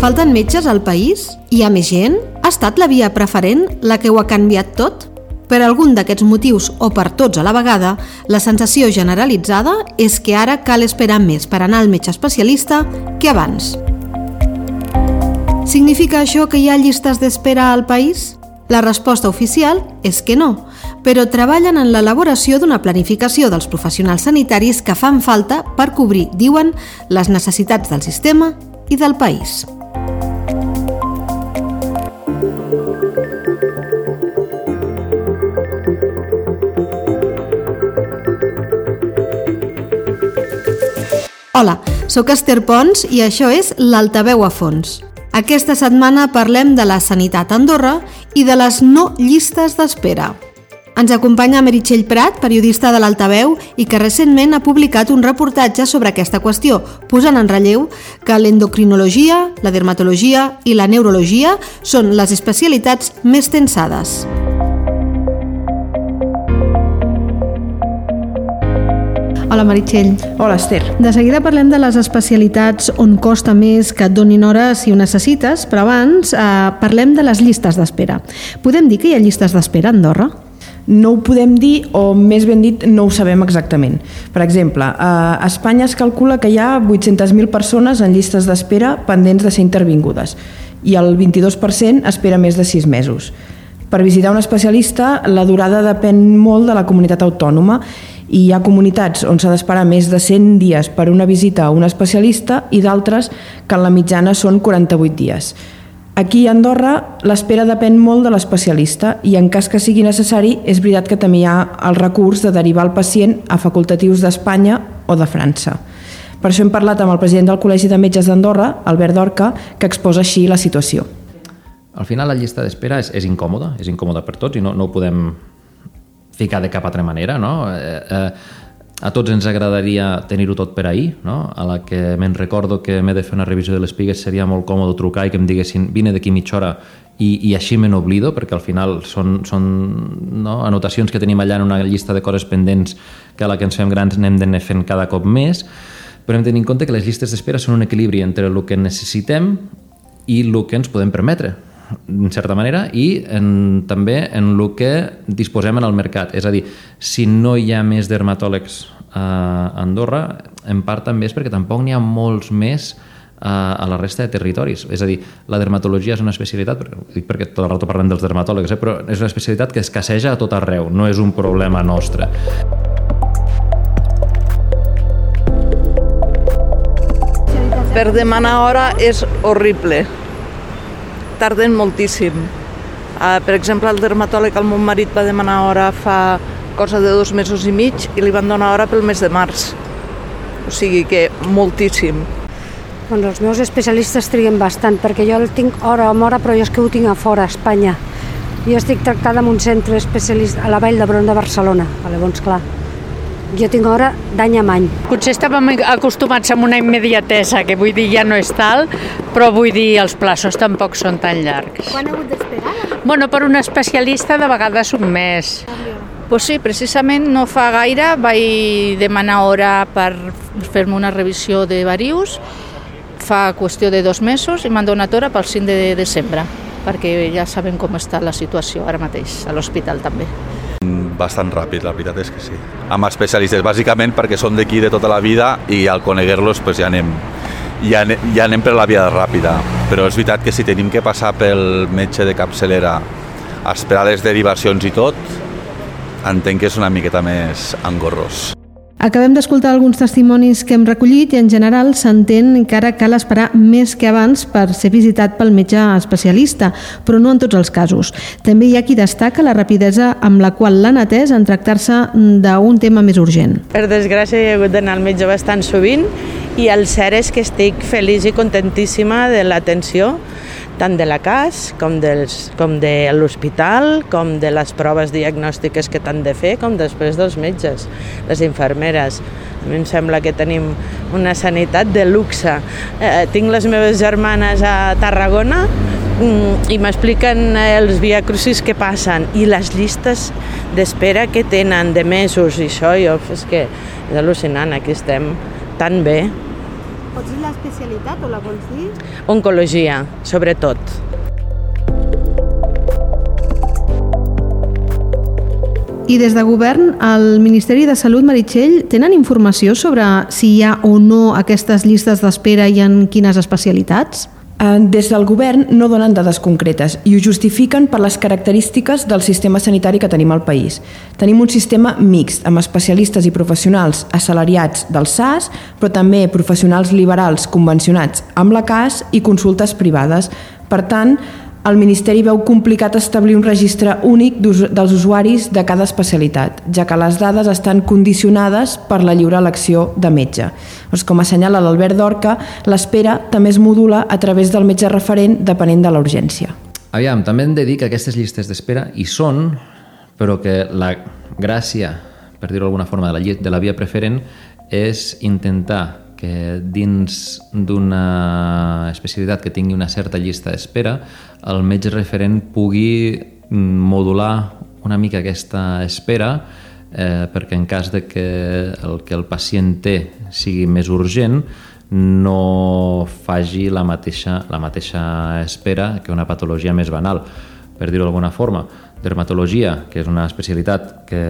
Falten metges al país? Hi ha més gent? Ha estat la via preferent la que ho ha canviat tot? Per algun d'aquests motius o per tots a la vegada, la sensació generalitzada és que ara cal esperar més per anar al metge especialista que abans. Significa això que hi ha llistes d'espera al país? La resposta oficial és que no, però treballen en l'elaboració d'una planificació dels professionals sanitaris que fan falta per cobrir, diuen, les necessitats del sistema i del país. Hola, sóc Esther Pons i això és l'Altaveu a fons, aquesta setmana parlem de la sanitat a Andorra i de les no llistes d'espera. Ens acompanya Meritxell Prat, periodista de l'Altaveu i que recentment ha publicat un reportatge sobre aquesta qüestió, posant en relleu que l'endocrinologia, la dermatologia i la neurologia són les especialitats més tensades. Hola Meritxell. Hola Esther. De seguida parlem de les especialitats on costa més que et donin hora si ho necessites, però abans eh, parlem de les llistes d'espera. Podem dir que hi ha llistes d'espera a Andorra? No ho podem dir, o més ben dit, no ho sabem exactament. Per exemple, a Espanya es calcula que hi ha 800.000 persones en llistes d'espera pendents de ser intervingudes i el 22% espera més de 6 mesos. Per visitar un especialista, la durada depèn molt de la comunitat autònoma i hi ha comunitats on s'ha d'esperar més de 100 dies per una visita a un especialista i d'altres que en la mitjana són 48 dies. Aquí a Andorra l'espera depèn molt de l'especialista i en cas que sigui necessari és veritat que també hi ha el recurs de derivar el pacient a facultatius d'Espanya o de França. Per això hem parlat amb el president del Col·legi de Metges d'Andorra, Albert Dorca, que exposa així la situació. Al final la llista d'espera és, és incòmoda, és incòmoda per tots i no, no ho podem ficar de cap altra manera, no? Eh, eh, a tots ens agradaria tenir-ho tot per ahir, no? A la que me'n recordo que m'he de fer una revisió de les pigues seria molt còmode trucar i que em diguessin vine d'aquí mitja hora i, i així me n'oblido, perquè al final són, són no? anotacions que tenim allà en una llista de coses pendents que a la que ens fem grans n'hem d'anar fent cada cop més, però hem de tenir en compte que les llistes d'espera són un equilibri entre el que necessitem i el que ens podem permetre en certa manera, i en, també en el que disposem en el mercat. És a dir, si no hi ha més dermatòlegs a Andorra, en part també és perquè tampoc n'hi ha molts més a, a la resta de territoris. És a dir, la dermatologia és una especialitat, dic perquè tot el rato parlem dels dermatòlegs, eh, però és una especialitat que escasseja a tot arreu, no és un problema nostre. Per demanar hora és horrible tarden moltíssim. Uh, per exemple, el dermatòleg al meu marit va demanar hora fa cosa de dos mesos i mig i li van donar hora pel mes de març. O sigui que moltíssim. Bueno, els meus especialistes triguen bastant, perquè jo el tinc hora amb hora, però jo és que ho tinc a fora, a Espanya. Jo estic tractada en un centre especialista a la Vall d'Hebron de Barcelona, llavors, clar, jo tinc hora d'any en any. Potser estàvem acostumats a una immediatesa, que vull dir ja no és tal, però vull dir els plaços tampoc són tan llargs. Quan heu hagut d'esperar? Bueno, per un especialista de vegades un mes. Pues sí, precisament no fa gaire vaig demanar hora per fer-me una revisió de varius, fa qüestió de dos mesos i m'han donat hora pel 5 de desembre, perquè ja sabem com està la situació ara mateix, a l'hospital també bastant ràpid, la veritat és que sí. Amb especialistes, bàsicament perquè són d'aquí de tota la vida i al coneguer-los pues, ja, anem, ja, ja anem per la via ràpida. Però és veritat que si tenim que passar pel metge de capçalera a esperar les derivacions i tot, entenc que és una miqueta més engorrós. Acabem d'escoltar alguns testimonis que hem recollit i en general s'entén que ara cal esperar més que abans per ser visitat pel metge especialista, però no en tots els casos. També hi ha qui destaca la rapidesa amb la qual l'han atès en tractar-se d'un tema més urgent. Per desgràcia he hagut d'anar al metge bastant sovint i el cert és que estic feliç i contentíssima de l'atenció tant de la CAS com, dels, com de l'hospital, com de les proves diagnòstiques que t'han de fer, com després dels metges, les infermeres. A mi em sembla que tenim una sanitat de luxe. Eh, tinc les meves germanes a Tarragona mm, i m'expliquen els viacrucis que passen i les llistes d'espera que tenen de mesos i això, jo, és que és al·lucinant, aquí estem tan bé. Pots dir l'especialitat o la vols dir? Oncologia, sobretot. I des de govern, el Ministeri de Salut, Meritxell, tenen informació sobre si hi ha o no aquestes llistes d'espera i en quines especialitats? Eh, des del govern no donen dades concretes i ho justifiquen per les característiques del sistema sanitari que tenim al país. Tenim un sistema mixt, amb especialistes i professionals assalariats del SAS, però també professionals liberals convencionats amb la CAS i consultes privades. Per tant, el Ministeri veu complicat establir un registre únic dels usuaris de cada especialitat, ja que les dades estan condicionades per la lliure elecció de metge. Doncs, com assenyala l'Albert Dorca, l'espera també es modula a través del metge referent depenent de la urgència. Aviam, també hem de dir que aquestes llistes d'espera hi són, però que la gràcia, per dir-ho d'alguna forma, de la, de la via preferent és intentar que dins d'una especialitat que tingui una certa llista d'espera, el metge referent pugui modular una mica aquesta espera eh, perquè en cas de que el que el pacient té sigui més urgent no faci la mateixa, la mateixa espera que una patologia més banal. Per dir-ho d'alguna forma, dermatologia, que és una especialitat que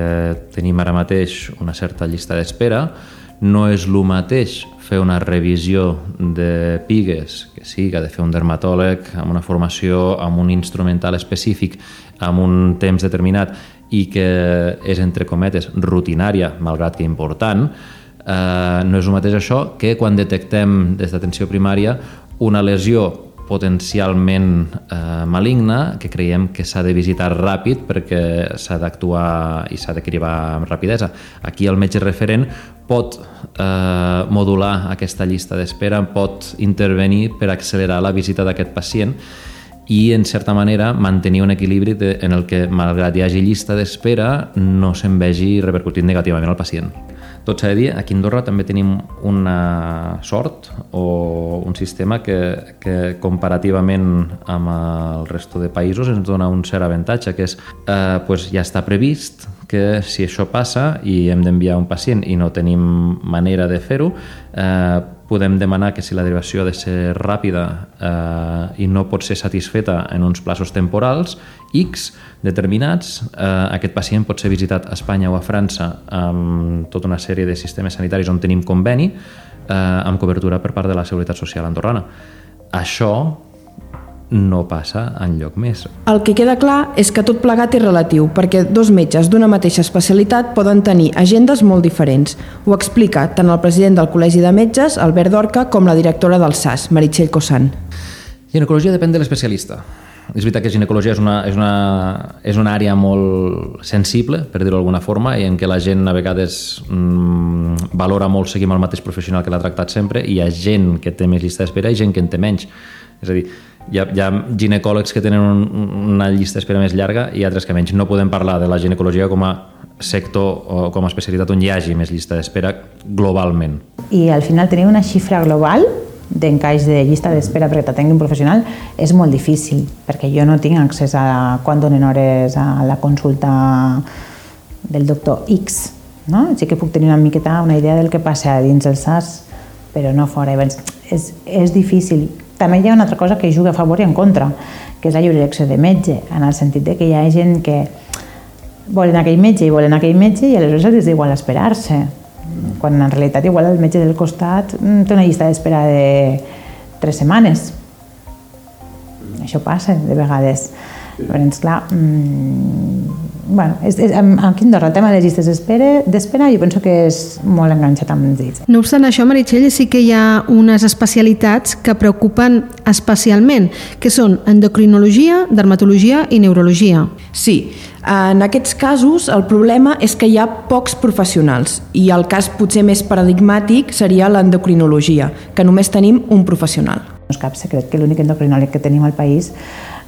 tenim ara mateix una certa llista d'espera, no és el mateix fer una revisió de pigues, que sí, que ha de fer un dermatòleg amb una formació, amb un instrumental específic, amb un temps determinat i que és, entre cometes, rutinària, malgrat que important, eh, no és el mateix això que quan detectem des d'atenció primària una lesió potencialment eh, maligna que creiem que s'ha de visitar ràpid perquè s'ha d'actuar i s'ha de cribar amb rapidesa. Aquí el metge referent pot eh, modular aquesta llista d'espera, pot intervenir per accelerar la visita d'aquest pacient i, en certa manera, mantenir un equilibri de, en el que, malgrat hi hagi llista d'espera, no se'n vegi repercutint negativament al pacient. Tot s'ha de dir, aquí a Andorra també tenim una sort o un sistema que, que comparativament amb el resto de països ens dona un cert avantatge, que és eh, pues ja està previst que si això passa i hem d'enviar un pacient i no tenim manera de fer-ho, eh, podem demanar que si la derivació ha de ser ràpida eh, i no pot ser satisfeta en uns plaços temporals X determinats, eh, aquest pacient pot ser visitat a Espanya o a França amb tota una sèrie de sistemes sanitaris on tenim conveni eh, amb cobertura per part de la Seguretat Social andorrana. Això no passa en lloc més. El que queda clar és que tot plegat és relatiu, perquè dos metges d'una mateixa especialitat poden tenir agendes molt diferents. Ho explica tant el president del Col·legi de Metges, Albert Dorca, com la directora del SAS, Meritxell Cossan. Ginecologia depèn de l'especialista. És veritat que ginecologia és una, és, una, és una àrea molt sensible, per dir-ho d'alguna forma, i en què la gent a vegades mmm, valora molt seguir amb el mateix professional que l'ha tractat sempre, i hi ha gent que té més llista d'espera i gent que en té menys. És a dir, hi ha, hi ha ginecòlegs que tenen un, una llista d'espera més llarga i altres que menys. No podem parlar de la ginecologia com a sector o com a especialitat on hi hagi més llista d'espera globalment. I al final tenir una xifra global d'encaix de llista d'espera perquè t'atengui un professional és molt difícil, perquè jo no tinc accés a quan donen hores a la consulta del doctor X. No? Sí que puc tenir una miqueta una idea del que passa dins el SAS, però no fora. És, és difícil també hi ha una altra cosa que juga a favor i en contra, que és la lliure elecció de metge, en el sentit de que hi ha gent que volen aquell metge i volen aquell metge i aleshores és igual esperar-se, quan en realitat igual el metge del costat mm, té una llista d'espera de tres setmanes. Això passa de vegades. Llavors, clar, mmm, bueno, és, és, aquí a Andorra el tema de les llistes d'espera jo penso que és molt enganxat amb els dits. No obstant això, Meritxell, sí que hi ha unes especialitats que preocupen especialment, que són endocrinologia, dermatologia i neurologia. Sí, en aquests casos el problema és que hi ha pocs professionals i el cas potser més paradigmàtic seria l'endocrinologia, que només tenim un professional. No és cap secret que l'únic endocrinòleg que tenim al país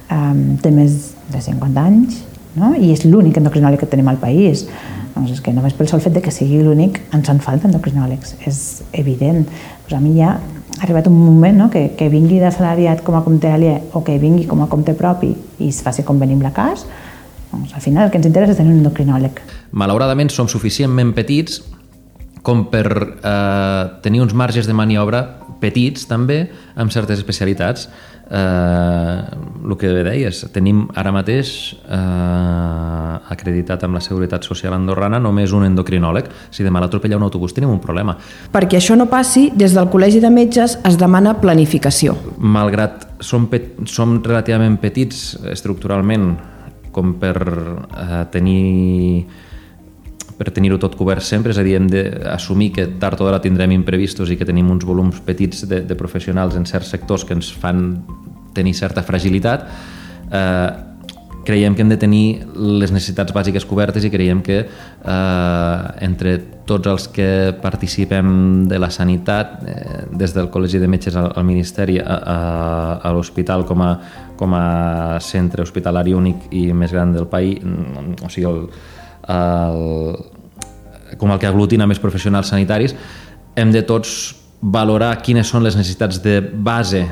eh, té més de 50 anys, no? i és l'únic endocrinòleg que tenim al país. Doncs és que només pel sol fet de que sigui l'únic ens en falta endocrinòlegs, és evident. Pues a mi ja ha arribat un moment no? que, que vingui d'assalariat com a compte aliè o que vingui com a compte propi i es faci conveni amb la CAS, doncs al final el que ens interessa és tenir un endocrinòleg. Malauradament som suficientment petits com per eh, tenir uns marges de maniobra petits també, amb certes especialitats. Eh, el que deies, tenim ara mateix eh, acreditat amb la Seguretat Social andorrana només un endocrinòleg. Si demà l'atropella un autobús tenim un problema. Perquè això no passi, des del Col·legi de Metges es demana planificació. Malgrat som, som relativament petits estructuralment com per eh, tenir per tenir-ho tot cobert sempre, és a dir, hem d'assumir que tard o d'hora tindrem imprevistos i que tenim uns volums petits de, de professionals en certs sectors que ens fan tenir certa fragilitat, eh, creiem que hem de tenir les necessitats bàsiques cobertes i creiem que eh, entre tots els que participem de la sanitat, eh, des del Col·legi de Metges al, al Ministeri, a, a, a l'hospital com, a, com a centre hospitalari únic i més gran del país, o sigui, el, el, com el que aglutina més professionals sanitaris, hem de tots valorar quines són les necessitats de base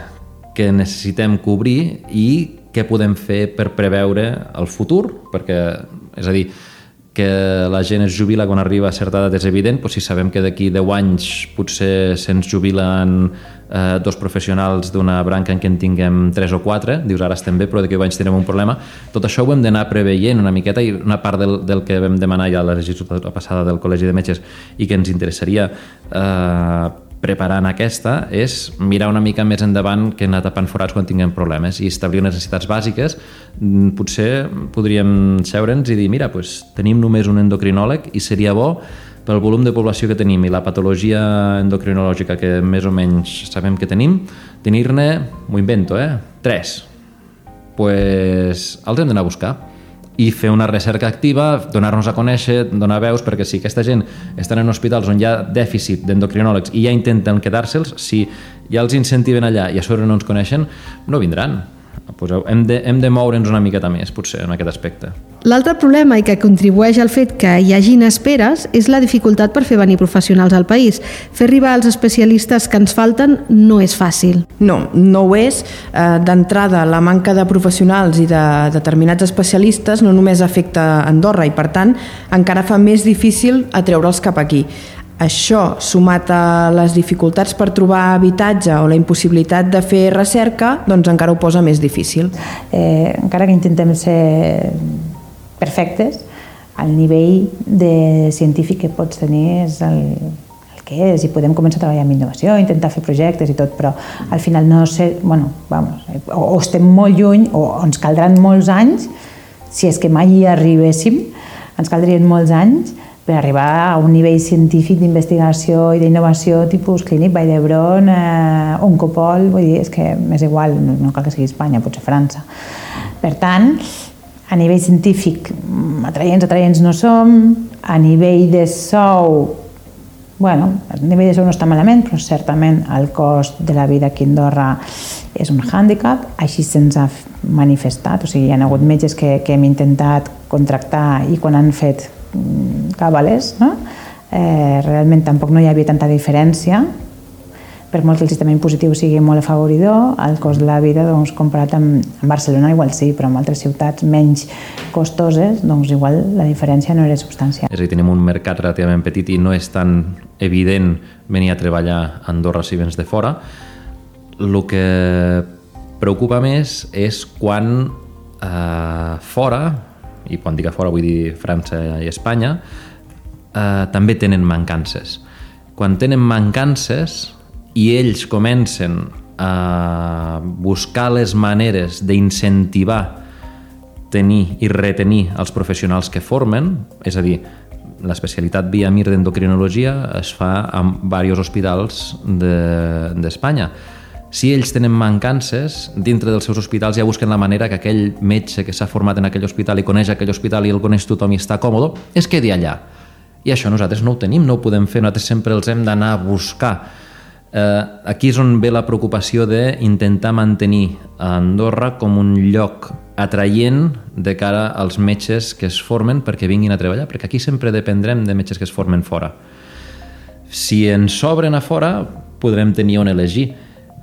que necessitem cobrir i què podem fer per preveure el futur, perquè, és a dir, que la gent es jubila quan arriba a certa edat és evident, però si sabem que d'aquí 10 anys potser se'ns jubilen eh, dos professionals d'una branca en què en tinguem 3 o 4, dius ara estem bé però d'aquí 10 anys tindrem un problema, tot això ho hem d'anar preveient una miqueta i una part del, del que vam demanar ja a la legislatura passada del Col·legi de Metges i que ens interessaria eh, preparant aquesta és mirar una mica més endavant que anar tapant forats quan tinguem problemes i establir necessitats bàsiques. Mm, potser podríem seure'ns i dir, mira, doncs, tenim només un endocrinòleg i seria bo pel volum de població que tenim i la patologia endocrinològica que més o menys sabem que tenim, tenir-ne, m'ho invento, eh? Tres. Pues els hem d'anar a buscar i fer una recerca activa, donar-nos a conèixer, donar veus, perquè si aquesta gent estan en hospitals on hi ha dèficit d'endocrinòlegs i ja intenten quedar-se'ls, si ja els incentiven allà i a sobre no ens coneixen, no vindran pues hem, de, hem de moure'ns una miqueta més, potser, en aquest aspecte. L'altre problema i que contribueix al fet que hi hagin esperes és la dificultat per fer venir professionals al país. Fer arribar els especialistes que ens falten no és fàcil. No, no ho és. Eh, D'entrada, la manca de professionals i de determinats especialistes no només afecta Andorra i, per tant, encara fa més difícil atreure'ls cap aquí. Això, sumat a les dificultats per trobar habitatge o la impossibilitat de fer recerca, doncs encara ho posa més difícil. Eh, encara que intentem ser perfectes, el nivell de científic que pots tenir és el, el que és i podem començar a treballar amb innovació, intentar fer projectes i tot, però al final no sé, bueno, vamos, o, o estem molt lluny o ens caldran molts anys, si és que mai hi arribéssim, ens caldrien molts anys per arribar a un nivell científic d'investigació i d'innovació tipus Clínic Vall d'Hebron, eh, Oncopol, vull dir, és que m'és igual, no, no cal que sigui Espanya, potser França. Per tant, a nivell científic, mm, atraients, atraients no som, a nivell de sou, bueno, a nivell de sou no està malament, però certament el cost de la vida aquí a Andorra és un hàndicap, així se'ns ha manifestat, o sigui, hi ha hagut metges que, que hem intentat contractar i quan han fet cabales, no? eh, realment tampoc no hi havia tanta diferència, per molt que el sistema impositiu sigui molt afavoridor, el cost de la vida, doncs, comparat amb, amb Barcelona, igual sí, però en altres ciutats menys costoses, doncs igual la diferència no era substancial. És a dir, tenim un mercat relativament petit i no és tan evident venir a treballar a Andorra si vens de fora. El que preocupa més és quan eh, fora, i quan dic a fora vull dir França i Espanya, eh, també tenen mancances. Quan tenen mancances i ells comencen a buscar les maneres d'incentivar tenir i retenir els professionals que formen, és a dir, l'especialitat via MIR d'endocrinologia es fa en diversos hospitals d'Espanya. De, si ells tenen mancances, dintre dels seus hospitals ja busquen la manera que aquell metge que s'ha format en aquell hospital i coneix aquell hospital i el coneix tothom i està còmode, es quedi allà. I això nosaltres no ho tenim, no ho podem fer, nosaltres sempre els hem d'anar a buscar. Eh, aquí és on ve la preocupació d'intentar mantenir a Andorra com un lloc atraient de cara als metges que es formen perquè vinguin a treballar, perquè aquí sempre dependrem de metges que es formen fora. Si ens sobren a fora, podrem tenir on elegir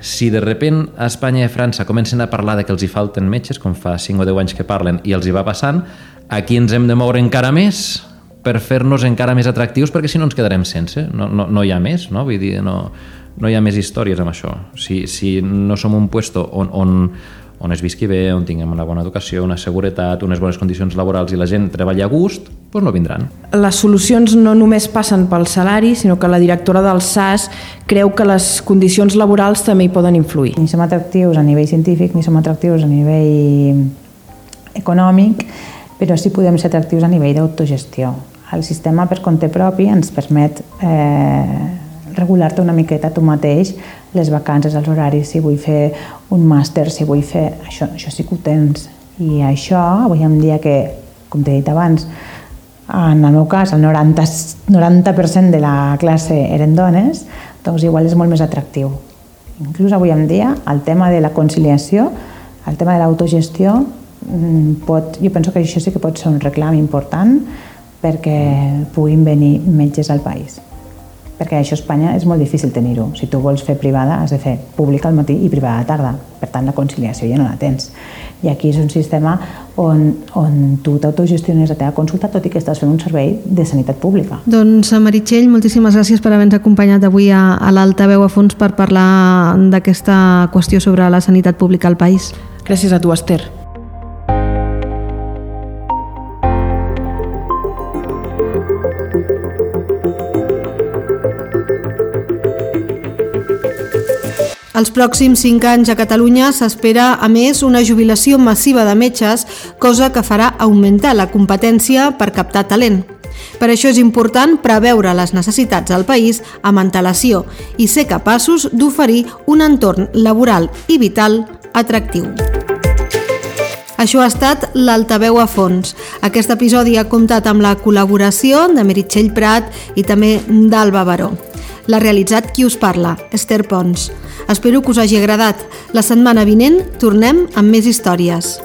si de repent a Espanya i a França comencen a parlar de que els hi falten metges, com fa 5 o 10 anys que parlen, i els hi va passant, aquí ens hem de moure encara més per fer-nos encara més atractius, perquè si no ens quedarem sense, no, no, no hi ha més, no? Vull dir, no, no hi ha més històries amb això. Si, si no som un puesto on, on, on es visqui bé, on tinguem una bona educació, una seguretat, unes bones condicions laborals i la gent treballa a gust, doncs no vindran. Les solucions no només passen pel salari, sinó que la directora del SAS creu que les condicions laborals també hi poden influir. Ni som atractius a nivell científic, ni som atractius a nivell econòmic, però sí podem ser atractius a nivell d'autogestió. El sistema per compte propi ens permet eh, regular-te una miqueta tu mateix les vacances, els horaris, si vull fer un màster, si vull fer... Això, això sí que ho tens. I això, avui en dia que, com t'he dit abans, en el meu cas el 90, 90% de la classe eren dones, doncs igual és molt més atractiu. Inclús avui en dia el tema de la conciliació, el tema de l'autogestió, mm, pot, jo penso que això sí que pot ser un reclam important perquè puguin venir metges al país perquè això a Espanya és molt difícil tenir-ho. Si tu vols fer privada, has de fer pública al matí i privada a tarda. Per tant, la conciliació ja no la tens. I aquí és un sistema on, on tu t'autogestiones la teva consulta, tot i que estàs fent un servei de sanitat pública. Doncs, Meritxell, moltíssimes gràcies per haver-nos acompanyat avui a, a l'Altaveu a fons per parlar d'aquesta qüestió sobre la sanitat pública al país. Gràcies a tu, Esther. Els pròxims 5 anys a Catalunya s'espera, a més, una jubilació massiva de metges, cosa que farà augmentar la competència per captar talent. Per això és important preveure les necessitats del país amb antelació i ser capaços d'oferir un entorn laboral i vital atractiu. Això ha estat l'Altaveu a fons. Aquest episodi ha comptat amb la col·laboració de Meritxell Prat i també d'Alba Baró. L'ha realitzat qui us parla, Esther Pons. Espero que us hagi agradat. La setmana vinent tornem amb més històries.